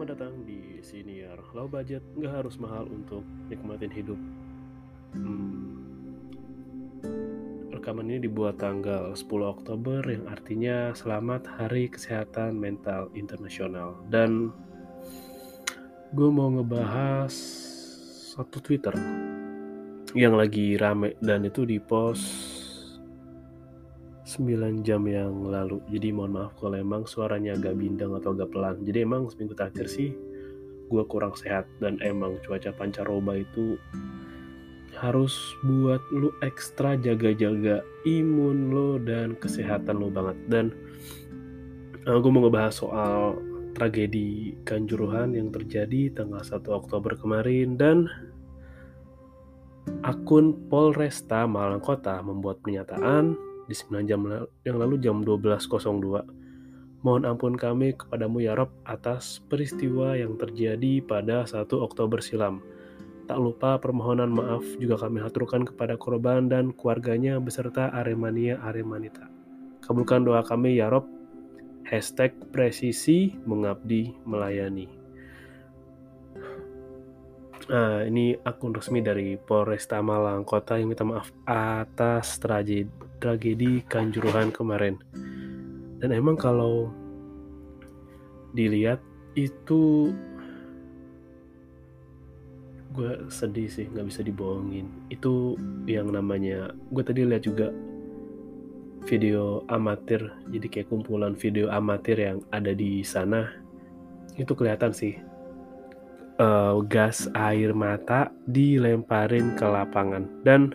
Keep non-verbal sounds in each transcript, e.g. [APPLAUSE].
Selamat datang di Siniar Low Budget, nggak harus mahal untuk nikmatin hidup. Hmm, rekaman ini dibuat tanggal 10 Oktober yang artinya selamat Hari Kesehatan Mental Internasional. Dan gue mau ngebahas satu Twitter yang lagi rame dan itu di post 9 jam yang lalu. Jadi mohon maaf kalau emang suaranya agak bindang atau agak pelan. Jadi emang seminggu terakhir sih gue kurang sehat dan emang cuaca pancaroba itu harus buat lu ekstra jaga-jaga imun lo dan kesehatan lo banget. Dan uh, eh, gue mau ngebahas soal tragedi Kanjuruhan yang terjadi tanggal 1 Oktober kemarin dan akun Polresta Malang Kota membuat pernyataan di 9 jam yang lalu jam 12.02. Mohon ampun kami kepadamu ya Rob atas peristiwa yang terjadi pada 1 Oktober silam. Tak lupa permohonan maaf juga kami haturkan kepada korban dan keluarganya beserta Aremania Aremanita. Kabulkan doa kami ya Rob. Hashtag presisi mengabdi melayani. Nah, ini akun resmi dari Polresta Malang Kota yang minta maaf atas tragedi, tragedi Kanjuruhan kemarin. Dan emang kalau dilihat itu gue sedih sih nggak bisa dibohongin. Itu yang namanya gue tadi lihat juga video amatir jadi kayak kumpulan video amatir yang ada di sana. Itu kelihatan sih uh, gas air mata dilemparin ke lapangan dan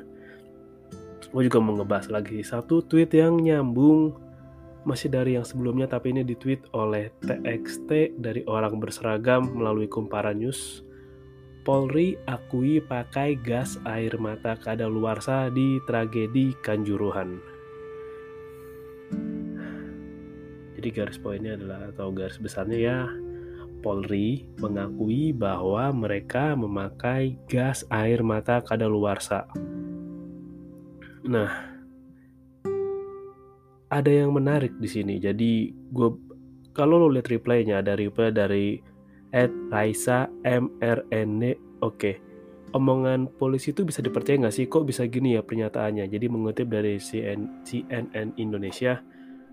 gue juga mau ngebahas lagi satu tweet yang nyambung masih dari yang sebelumnya tapi ini ditweet oleh TXT dari orang berseragam melalui kumparan news Polri akui pakai gas air mata kadaluarsa di tragedi Kanjuruhan. Jadi garis poinnya adalah atau garis besarnya ya Polri mengakui bahwa mereka memakai gas air mata kadaluarsa. Nah, ada yang menarik di sini. Jadi gue kalau lo lihat replaynya ada reply dari Ed Raisa MRN oke omongan polisi itu bisa dipercaya nggak sih kok bisa gini ya pernyataannya jadi mengutip dari CNN Indonesia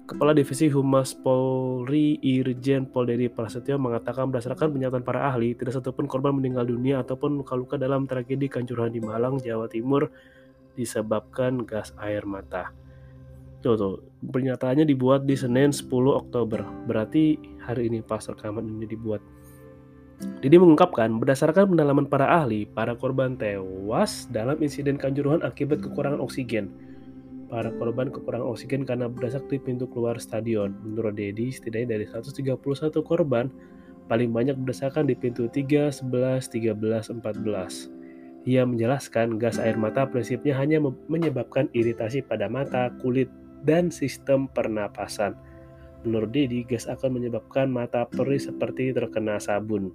Kepala Divisi Humas Polri Irjen Pol Dedi Prasetyo mengatakan berdasarkan pernyataan para ahli, tidak satupun korban meninggal dunia ataupun luka-luka dalam tragedi Kanjuruhan di Malang, Jawa Timur disebabkan gas air mata. Tuh, tuh, pernyataannya dibuat di Senin 10 Oktober. Berarti hari ini pas rekaman ini dibuat. Didi mengungkapkan, berdasarkan pendalaman para ahli, para korban tewas dalam insiden Kanjuruhan akibat kekurangan oksigen para korban kekurangan oksigen karena berdasar di pintu keluar stadion. Menurut Dedi, setidaknya dari 131 korban, paling banyak berdasarkan di pintu 3, 11, 13, 14. Ia menjelaskan gas air mata prinsipnya hanya menyebabkan iritasi pada mata, kulit, dan sistem pernapasan. Menurut Dedi, gas akan menyebabkan mata perih seperti terkena sabun.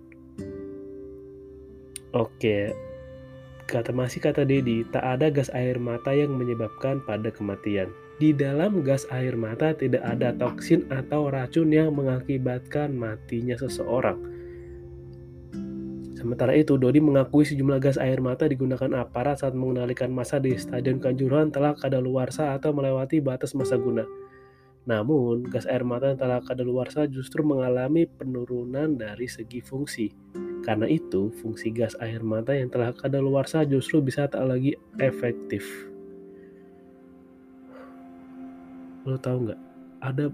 Oke, Kata masih kata Dedi, tak ada gas air mata yang menyebabkan pada kematian. Di dalam gas air mata tidak ada toksin atau racun yang mengakibatkan matinya seseorang. Sementara itu, Dodi mengakui sejumlah gas air mata digunakan aparat saat mengendalikan masa di Stadion Kanjuruhan telah kadaluarsa atau melewati batas masa guna. Namun, gas air mata yang telah kadaluarsa justru mengalami penurunan dari segi fungsi. Karena itu, fungsi gas air mata yang telah kadaluarsa justru bisa tak lagi efektif. Lo tau nggak? Ada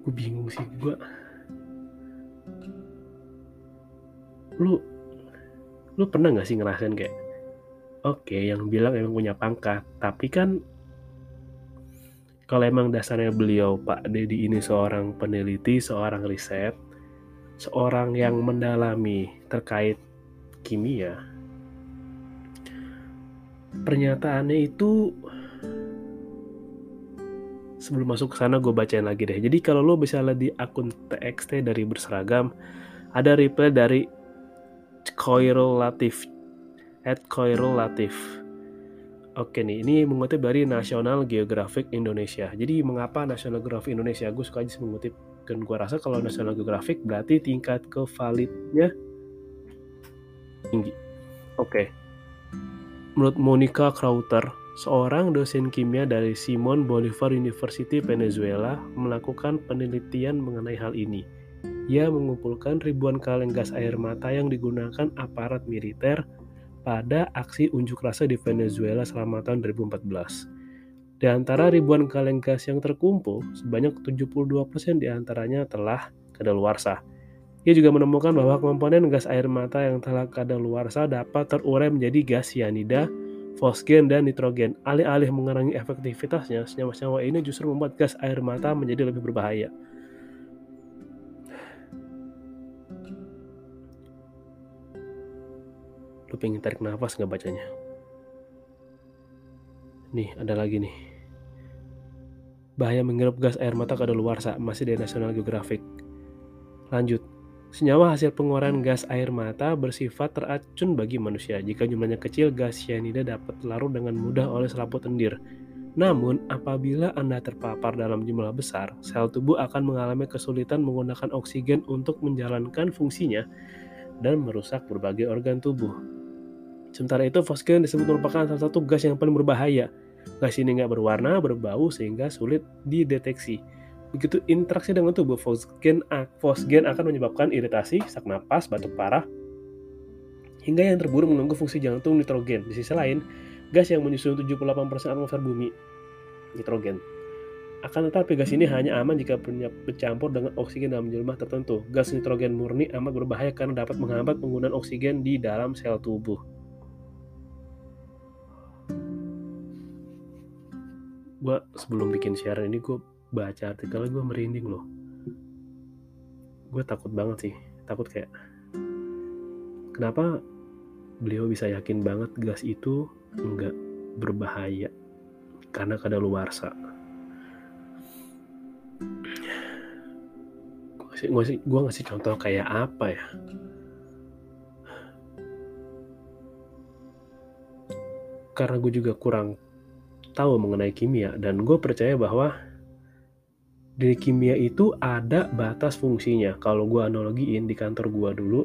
gue bingung sih gue lu lu pernah nggak sih ngerasain kayak oke okay, yang bilang emang punya pangkat tapi kan kalau emang dasarnya beliau Pak Dedi ini seorang peneliti seorang riset seorang yang mendalami terkait kimia, pernyataannya itu sebelum masuk ke sana gue bacain lagi deh. Jadi kalau lo bisa lihat di akun TXT dari berseragam, ada reply dari Koirul Latif, at Koirul Latif. Oke nih, ini mengutip dari National Geographic Indonesia. Jadi mengapa National Geographic Indonesia? Gue suka aja mengutip dan gua rasa kalau National Geographic berarti tingkat kevalidnya tinggi. Oke. Menurut Monica Crowther seorang dosen kimia dari Simon Bolivar University Venezuela melakukan penelitian mengenai hal ini. Ia mengumpulkan ribuan kaleng gas air mata yang digunakan aparat militer pada aksi unjuk rasa di Venezuela selama tahun 2014. Di antara ribuan kaleng gas yang terkumpul, sebanyak 72% di antaranya telah kadaluarsa. Ia juga menemukan bahwa komponen gas air mata yang telah kadaluarsa dapat terurai menjadi gas cyanida, fosgen, dan nitrogen. Alih-alih mengurangi efektivitasnya, senyawa-senyawa ini justru membuat gas air mata menjadi lebih berbahaya. lu pengen tarik nafas nggak bacanya nih ada lagi nih bahaya menghirup gas air mata kadaluarsa masih dari National Geographic lanjut Senyawa hasil pengeluaran gas air mata bersifat teracun bagi manusia. Jika jumlahnya kecil, gas cyanida dapat larut dengan mudah oleh selaput lendir. Namun, apabila Anda terpapar dalam jumlah besar, sel tubuh akan mengalami kesulitan menggunakan oksigen untuk menjalankan fungsinya dan merusak berbagai organ tubuh. Sementara itu, fosgen disebut merupakan salah satu gas yang paling berbahaya. Gas ini nggak berwarna, berbau, sehingga sulit dideteksi. Begitu interaksi dengan tubuh, fosgen, fosgen akan menyebabkan iritasi, sesak napas, batuk parah, hingga yang terburuk mengganggu fungsi jantung nitrogen. Di sisi lain, gas yang menyusun 78% atmosfer bumi, nitrogen. Akan tetapi gas ini hanya aman jika bercampur dengan oksigen dalam jumlah tertentu. Gas nitrogen murni amat berbahaya karena dapat menghambat penggunaan oksigen di dalam sel tubuh. Gue sebelum bikin siaran ini gue baca artikelnya gue merinding loh. Gue takut banget sih takut kayak kenapa beliau bisa yakin banget gas itu nggak berbahaya karena kada luarsa gue ngasih, gue ngasih contoh kayak apa ya? Karena gue juga kurang tahu mengenai kimia dan gue percaya bahwa di kimia itu ada batas fungsinya. Kalau gue analogiin di kantor gue dulu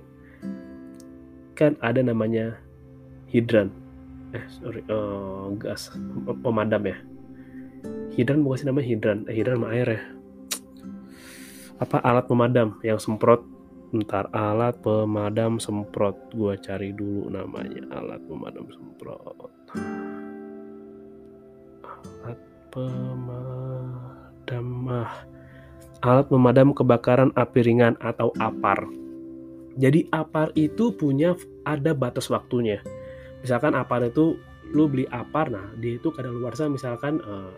kan ada namanya hidran, eh sorry uh, gas pemadam ya. Hidran bukan sih namanya hidran, eh, hidran sama air ya. Apa alat pemadam yang semprot Ntar alat pemadam semprot gue cari dulu namanya alat pemadam semprot pemadam ah, alat pemadam kebakaran api ringan atau APAR. Jadi APAR itu punya ada batas waktunya. Misalkan APAR itu lu beli APAR, nah dia itu kadang luar sana misalkan uh,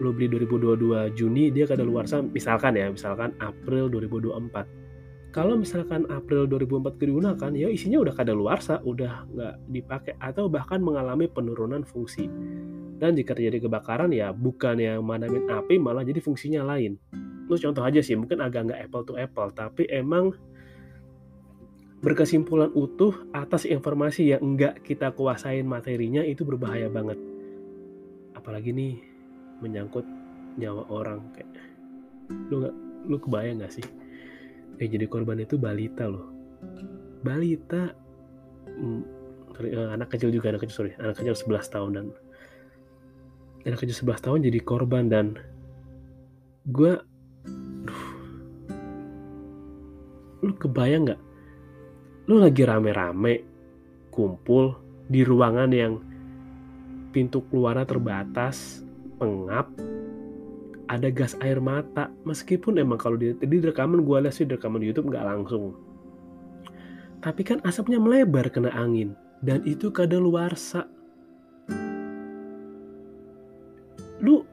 lu beli 2022 Juni dia kadang luar sana misalkan ya misalkan April 2024 kalau misalkan April 2004 digunakan ya isinya udah kada luarsa udah nggak dipakai atau bahkan mengalami penurunan fungsi dan jika terjadi kebakaran ya bukan yang madamin api malah jadi fungsinya lain. Lu contoh aja sih, mungkin agak nggak apple to apple, tapi emang berkesimpulan utuh atas informasi yang enggak kita kuasain materinya itu berbahaya banget. Apalagi nih menyangkut nyawa orang kayak lu nggak lu kebayang nggak sih? Yang jadi korban itu balita loh. Balita hmm, eh, anak kecil juga anak kecil sorry anak kecil 11 tahun dan anak kecil 11 tahun jadi korban dan gue lu kebayang nggak lu lagi rame-rame kumpul di ruangan yang pintu keluarnya terbatas pengap ada gas air mata. Meskipun emang kalau di, di rekaman gue lihat sih di rekaman di YouTube nggak langsung. Tapi kan asapnya melebar kena angin. Dan itu kadaluarsa. Lu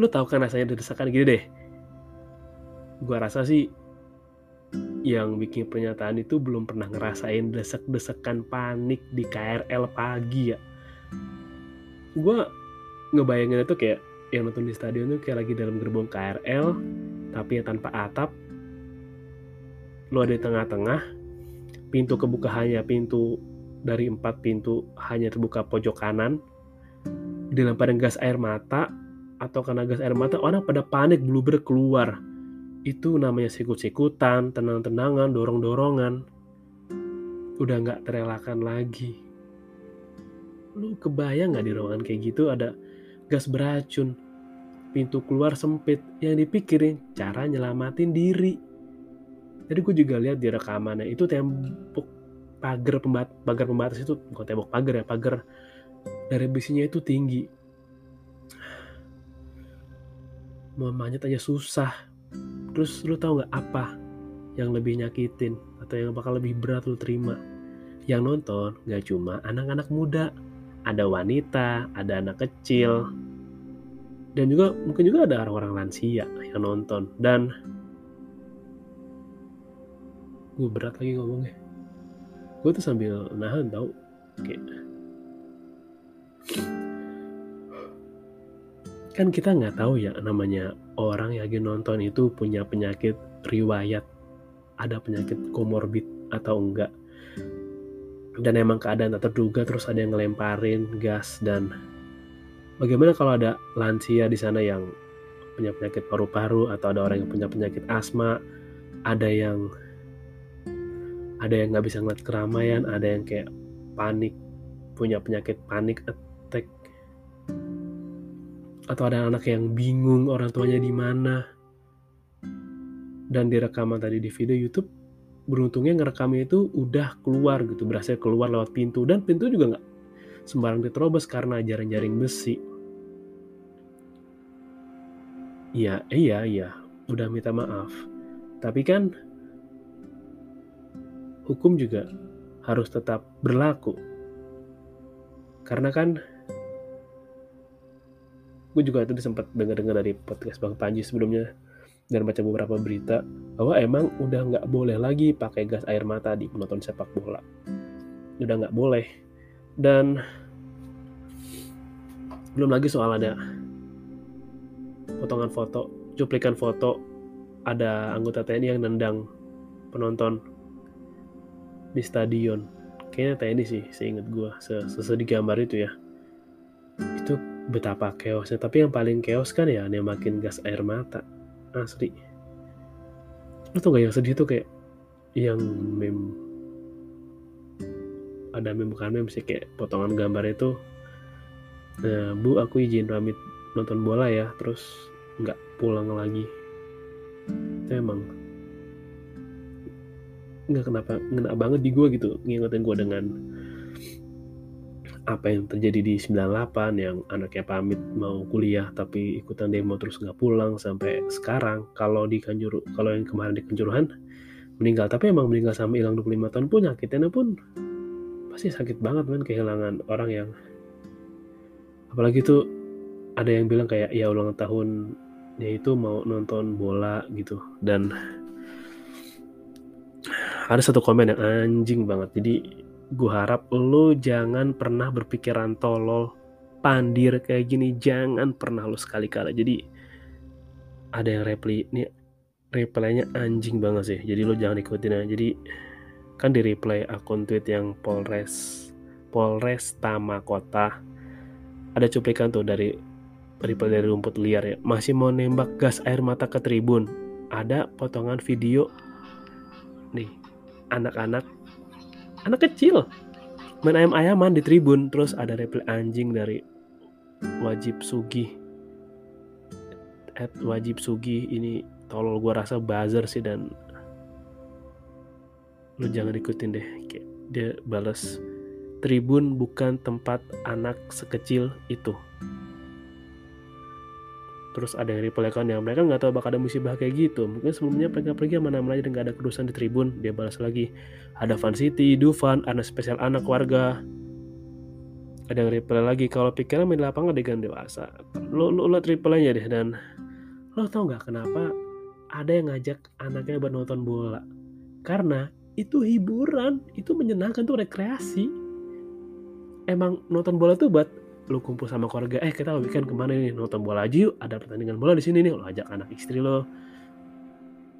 lu tahu kan rasanya desakan gini deh? Gua rasa sih yang bikin pernyataan itu belum pernah ngerasain desek-desekan panik di KRL pagi ya. Gue ngebayangin itu kayak yang nonton di stadion tuh kayak lagi dalam gerbong KRL tapi yang tanpa atap. Lu ada di tengah-tengah pintu kebuka hanya pintu dari empat pintu hanya terbuka pojok kanan. Dilemparin gas air mata atau karena gas air mata orang pada panik bluber keluar. Itu namanya sikut-sikutan tenang-tenangan dorong-dorongan. Udah nggak terelakkan lagi. Lu kebayang nggak di ruangan kayak gitu ada gas beracun pintu keluar sempit yang dipikirin cara nyelamatin diri. Jadi gue juga lihat di rekamannya itu tembok pagar pembat pagar pembatas itu bukan tembok pagar ya pagar dari besinya itu tinggi. Mau manjat aja susah. Terus lu tahu nggak apa yang lebih nyakitin atau yang bakal lebih berat lu terima? Yang nonton nggak cuma anak-anak muda. Ada wanita ada anak kecil dan juga mungkin juga ada orang-orang lansia yang nonton. Dan gue berat lagi ngomongnya. Gue tuh sambil nahan tau. Kayak kan kita nggak tahu ya namanya orang yang lagi nonton itu punya penyakit riwayat. Ada penyakit komorbid atau enggak. Dan emang keadaan tak terduga terus ada yang ngelemparin gas dan Bagaimana kalau ada lansia di sana yang punya penyakit paru-paru atau ada orang yang punya penyakit asma, ada yang ada yang nggak bisa ngeliat keramaian, ada yang kayak panik, punya penyakit panik attack, atau ada anak yang bingung orang tuanya di mana. Dan di rekaman tadi di video YouTube, beruntungnya ngerekamnya itu udah keluar gitu, berhasil keluar lewat pintu dan pintu juga nggak sembarang diterobos karena jaring-jaring besi. Iya, iya, iya, udah minta maaf. Tapi kan hukum juga harus tetap berlaku. Karena kan gue juga tadi sempat dengar-dengar dari podcast Bang Panji sebelumnya dan baca beberapa berita bahwa emang udah nggak boleh lagi pakai gas air mata di penonton sepak bola. Udah nggak boleh. Dan belum lagi soal ada potongan foto, cuplikan foto ada anggota TNI yang nendang penonton di stadion. Kayaknya TNI sih, seingat gue, sesedih gambar itu ya. Itu betapa chaosnya. Tapi yang paling chaos kan ya makin gas air mata. Asli. Lo tau gak yang sedih tuh kayak yang meme ada meme bukan meme sih kayak potongan gambar itu nah, bu aku izin pamit nonton bola ya terus nggak pulang lagi. Itu emang nggak kenapa ngena banget di gue gitu ngingetin gue dengan apa yang terjadi di 98 yang anaknya pamit mau kuliah tapi ikutan demo terus nggak pulang sampai sekarang. Kalau di Kanjuru kalau yang kemarin di Kanjuruhan meninggal. Tapi emang meninggal sama hilang 25 tahun pun nyakitnya pun pasti sakit banget kan kehilangan orang yang apalagi tuh ada yang bilang kayak ya ulang tahun ya itu mau nonton bola gitu. Dan ada satu komen yang anjing banget. Jadi gue harap lo jangan pernah berpikiran tolol pandir kayak gini jangan pernah lo sekali-kali. Jadi ada yang reply ini replaynya anjing banget sih. Jadi lo jangan ikutin aja. Jadi kan di reply akun tweet yang Polres Polres Tamakota ada cuplikan tuh dari Ripple dari rumput liar ya. Masih mau nembak gas air mata ke tribun. Ada potongan video. Nih anak-anak. Anak kecil. Main ayam-ayaman di tribun. Terus ada reply anjing dari wajib sugi at wajib sugi ini tolol gue rasa buzzer sih dan lu jangan ikutin deh. Dia balas tribun bukan tempat anak sekecil itu terus ada yang reply kan yang mereka nggak tahu bakal ada musibah kayak gitu. Mungkin sebelumnya mereka pergi mana mana dan nggak ada kerusuhan di tribun. Dia balas lagi ada Fan City, Dufan, anak spesial anak warga. Ada yang reply lagi kalau pikiran main lapangan dengan dewasa. Lo lo lihat reply-nya deh dan. Lo tau nggak kenapa ada yang ngajak anaknya buat nonton bola? Karena itu hiburan itu menyenangkan tuh rekreasi. Emang nonton bola tuh buat lu kumpul sama keluarga eh kita weekend ke mana nih nonton bola aja yuk ada pertandingan bola di sini nih. Lo ajak anak istri lo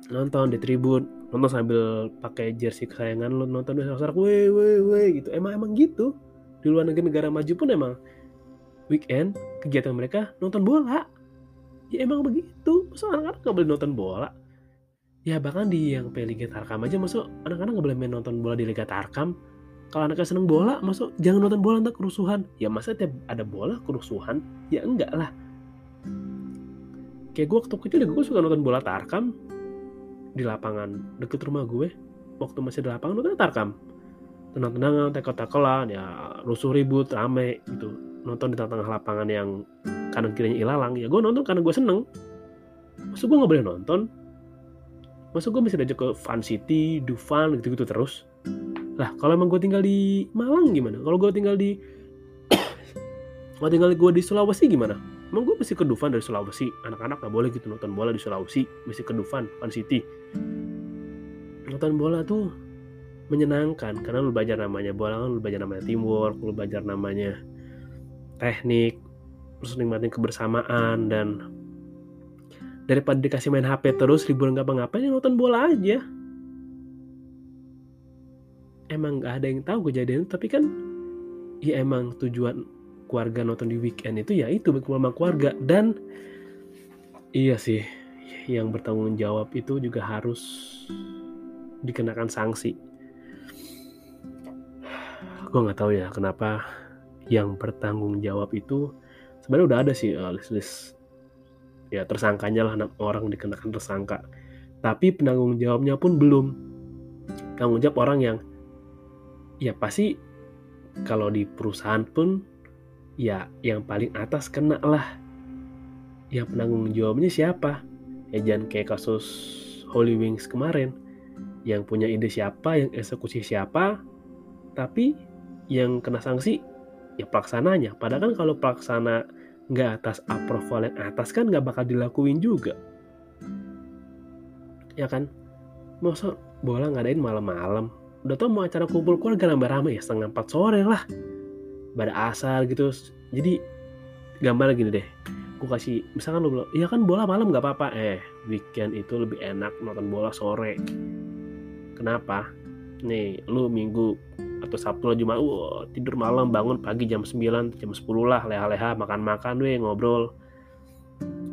nonton di tribun nonton sambil pakai jersey kesayangan lo nonton di sorak weh weh weh gitu. Emang emang gitu. Di luar negeri negara maju pun emang weekend kegiatan mereka nonton bola. Ya emang begitu. Soalnya anak-anak gak boleh nonton bola? Ya bahkan di yang Liga Tarkam aja masuk anak-anak nggak boleh main nonton bola di Liga Tarkam kalau anaknya seneng bola masuk. Jangan nonton bola untuk kerusuhan. Ya masa tiap ada bola kerusuhan? Ya enggak lah. Kayak gue waktu kecil gue suka nonton bola Tarkam. Di lapangan deket rumah gue. Waktu masih di lapangan nonton Tarkam. Tenang-tenangan tackle-tacklean ya rusuh ribut rame gitu. Nonton di tengah-tengah lapangan yang kanan kirinya ilalang ya gue nonton karena gue seneng. Maksud gue gak boleh nonton. Masa gue bisa diajak ke Fun City, Dufan gitu-gitu terus? Lah kalau emang gue tinggal di Malang gimana? Kalau gue tinggal di [COUGHS] kalau tinggal gue di Sulawesi gimana? Emang gue mesti ke Dufan dari Sulawesi? Anak-anak gak boleh gitu nonton bola di Sulawesi, mesti ke Dufan, Fun City. Nonton bola tuh menyenangkan karena lu belajar namanya bola lu belajar namanya teamwork, lu belajar namanya teknik, terus nikmatin kebersamaan dan daripada dikasih main HP terus liburan ngapa-ngapain ya nonton bola aja emang gak ada yang tahu kejadian tapi kan ya emang tujuan keluarga nonton di weekend itu ya itu berkumpul sama keluarga. Dan iya sih yang bertanggung jawab itu juga harus dikenakan sanksi. Gue nggak tahu ya kenapa yang bertanggung jawab itu sebenarnya udah ada sih uh, list-list. Ya tersangkanya lah orang dikenakan tersangka. Tapi penanggung jawabnya pun belum. Tanggung jawab orang yang ya pasti kalau di perusahaan pun ya yang paling atas kena lah. Yang penanggung jawabnya siapa? Ya jangan kayak kasus Holy Wings kemarin. Yang punya ide siapa yang eksekusi siapa tapi yang kena sanksi ya pelaksananya. Padahal kan kalau pelaksana nggak atas approval yang atas kan nggak bakal dilakuin juga. Ya kan? Masa bola ngadain malam-malam udah tau mau acara kumpul keluarga rame-rame ya setengah empat sore lah. Pada asal gitu. Jadi gambar gini deh. Gue kasih misalkan lo bilang iya kan bola malam nggak apa-apa. Eh weekend itu lebih enak nonton bola sore. Kenapa? Nih lu minggu atau Sabtu atau Jumat uh, tidur malam bangun pagi jam 9 jam 10 lah leha-leha makan-makan weh ngobrol.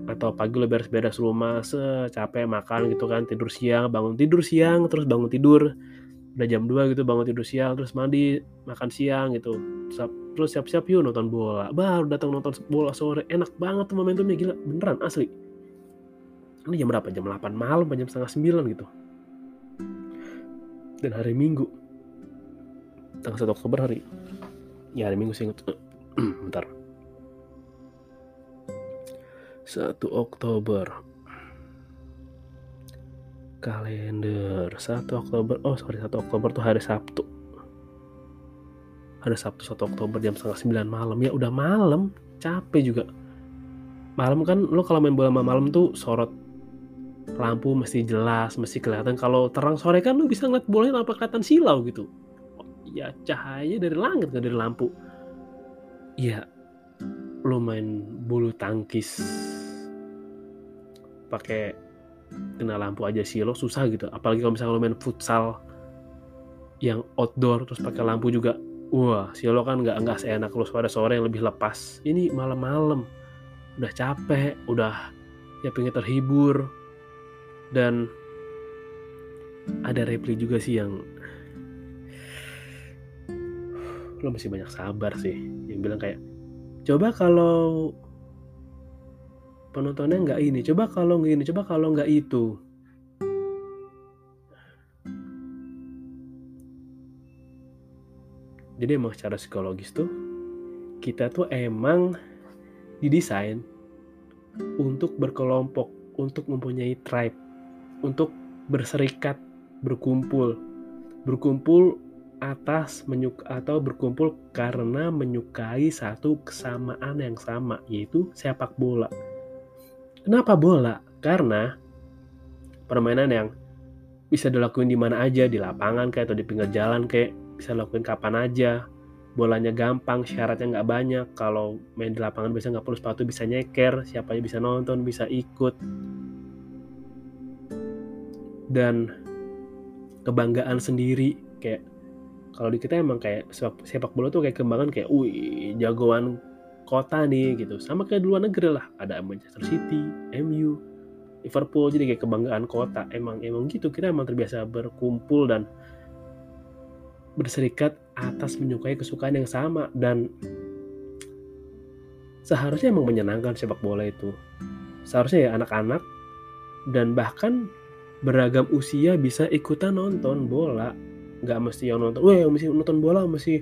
Atau pagi lo beres-beres rumah secapek makan gitu kan tidur siang bangun tidur siang terus bangun tidur udah jam 2 gitu bangun tidur siang terus mandi makan siang gitu. Terus siap-siap yuk nonton bola. Baru datang nonton bola sore enak banget tuh momentumnya gila beneran asli. Ini jam berapa? Jam 8 malam jam setengah 9 gitu. Dan hari minggu tanggal 1 Oktober hari ya hari Minggu sih inget [CLEARS THROAT] bentar. 1 Oktober kalender. 1 Oktober oh sorry 1 Oktober tuh hari Sabtu. Hari Sabtu 1 Oktober jam setengah 9 malam. Ya udah malam. Capek juga. Malam kan lo kalau main bola malam tuh sorot lampu mesti jelas mesti kelihatan. Kalau terang sore kan lo bisa ngeliat bolanya tanpa kelihatan silau gitu. Ya cahaya dari langit nggak dari lampu. Ya lo main bulu tangkis pakai kena lampu aja sih lo susah gitu. Apalagi kalau misalnya lo main futsal yang outdoor terus pakai lampu juga wah si lo kan nggak nggak seenak lo sore sore yang lebih lepas. Ini malam-malam udah capek udah ya pengen terhibur. Dan ada repli juga sih yang lo masih banyak sabar sih. Yang bilang kayak coba kalau penontonnya nggak ini coba kalau nggak ini coba kalau nggak itu jadi emang secara psikologis tuh kita tuh emang didesain untuk berkelompok untuk mempunyai tribe untuk berserikat berkumpul berkumpul atas menyuka atau berkumpul karena menyukai satu kesamaan yang sama yaitu sepak bola. Kenapa bola? Karena permainan yang bisa dilakuin di mana aja, di lapangan kayak atau di pinggir jalan kayak bisa dilakuin kapan aja. Bolanya gampang, syaratnya nggak banyak. Kalau main di lapangan bisa nggak perlu sepatu, bisa nyeker, siapa aja bisa nonton, bisa ikut. Dan kebanggaan sendiri kayak kalau di kita emang kayak sepak, bola tuh kayak kembangan kayak wih jagoan kota nih gitu. Sama kayak di luar negeri lah. Ada Manchester City, MU, Liverpool. Jadi kayak kebanggaan kota. Emang emang gitu. Kita emang terbiasa berkumpul dan berserikat atas menyukai kesukaan yang sama. Dan seharusnya emang menyenangkan sepak bola itu. Seharusnya ya anak-anak dan bahkan beragam usia bisa ikutan nonton bola. Nggak mesti yang nonton weh mesti nonton bola mesti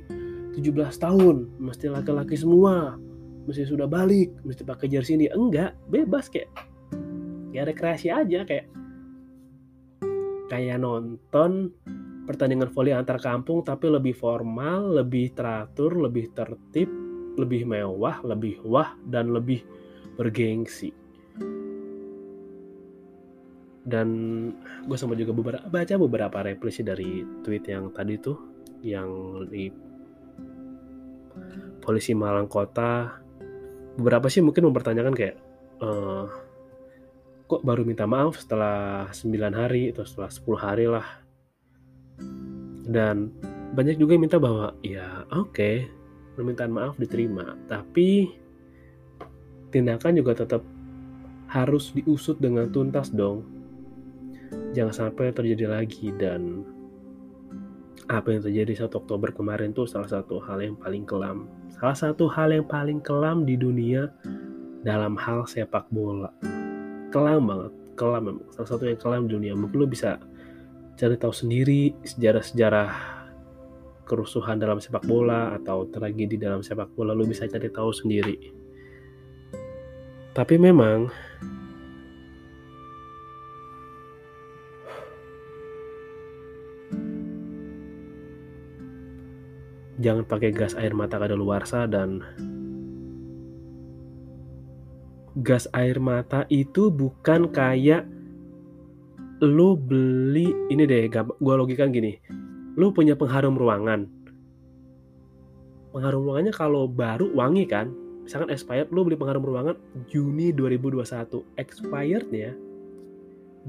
17 tahun. Mesti laki-laki semua mesti sudah balik mesti pakai jersey ini enggak bebas kayak ya rekreasi aja kayak kayak nonton pertandingan voli antar kampung tapi lebih formal lebih teratur lebih tertib lebih mewah lebih wah dan lebih bergengsi. Dan gue sempat juga beberapa baca beberapa reply dari tweet yang tadi tuh yang di polisi Malang Kota beberapa sih mungkin mempertanyakan kayak uh, kok baru minta maaf setelah 9 hari atau setelah 10 hari lah. Dan banyak juga yang minta bahwa ya oke okay, permintaan maaf diterima. Tapi tindakan juga tetap harus diusut dengan tuntas dong. Jangan sampai terjadi lagi dan apa yang terjadi 1 Oktober kemarin tuh salah satu hal yang paling kelam. Salah satu hal yang paling kelam di dunia dalam hal sepak bola. Kelam banget, kelam memang. Salah satu yang kelam di dunia. Mungkin lo bisa cari tahu sendiri sejarah-sejarah kerusuhan dalam sepak bola atau tragedi dalam sepak bola lo bisa cari tahu sendiri. Tapi memang jangan pakai gas air mata kadaluarsa dan gas air mata itu bukan kayak lu beli ini deh gue logikan gini. Lu punya pengharum ruangan. Pengharum ruangannya kalau baru wangi kan? Misalkan expired lu beli pengharum ruangan Juni 2021 expirednya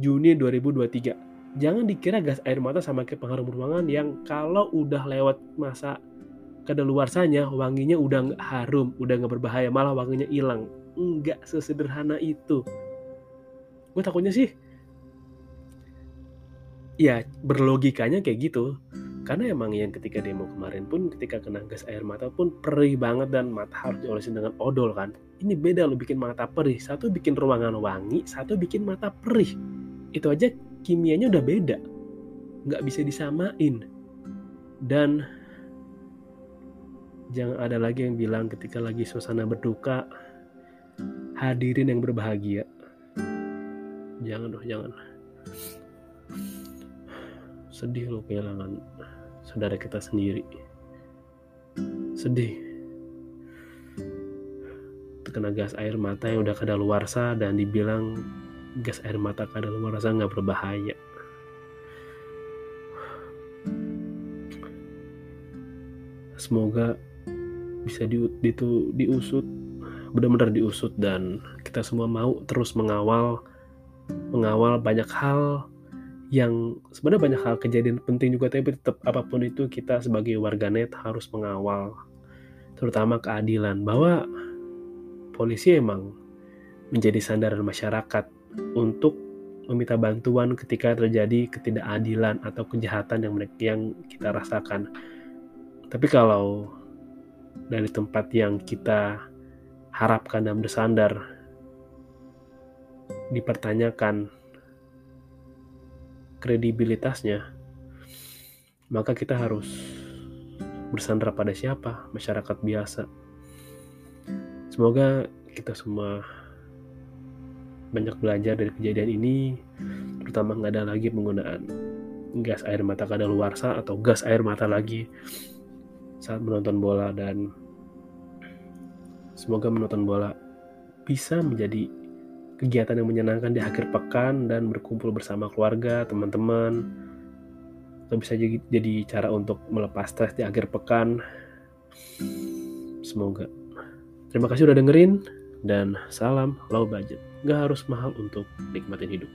Juni 2023 jangan dikira gas air mata sama kayak pengharum ruangan yang kalau udah lewat masa kadaluarsanya wanginya udah nggak harum, udah nggak berbahaya, malah wanginya hilang. Nggak sesederhana itu. Gue takutnya sih, ya berlogikanya kayak gitu. Karena emang yang ketika demo kemarin pun ketika kena gas air mata pun perih banget dan mata harus diolesin dengan odol kan. Ini beda lo bikin mata perih. Satu bikin ruangan wangi, satu bikin mata perih. Itu aja kimianya udah beda. Nggak bisa disamain. Dan Jangan ada lagi yang bilang ketika lagi suasana berduka, hadirin yang berbahagia. Jangan dong, jangan. Sedih loh kehilangan saudara kita sendiri. Sedih. Terkena gas air mata yang udah kadaluarsa dan dibilang gas air mata kadaluarsa nggak berbahaya. Semoga bisa di, itu diusut benar-benar diusut dan kita semua mau terus mengawal mengawal banyak hal yang sebenarnya banyak hal kejadian penting juga tapi tetap apa pun itu kita sebagai warganet harus mengawal terutama keadilan bahwa polisi emang menjadi sandaran masyarakat untuk meminta bantuan ketika terjadi ketidakadilan atau kejahatan yang yang kita rasakan. Tapi kalau dari tempat yang kita harapkan dan bersandar dipertanyakan kredibilitasnya, maka kita harus bersandar pada siapa? Masyarakat biasa. Semoga kita semua banyak belajar dari kejadian ini, terutama nggak ada lagi penggunaan gas air mata kadaluarsa atau gas air mata lagi saat menonton bola dan semoga menonton bola bisa menjadi kegiatan yang menyenangkan di akhir pekan dan berkumpul bersama keluarga, teman-teman. Atau bisa jadi, cara untuk melepas stres di akhir pekan. Semoga. Terima kasih udah dengerin dan salam low budget. Gak harus mahal untuk nikmatin hidup.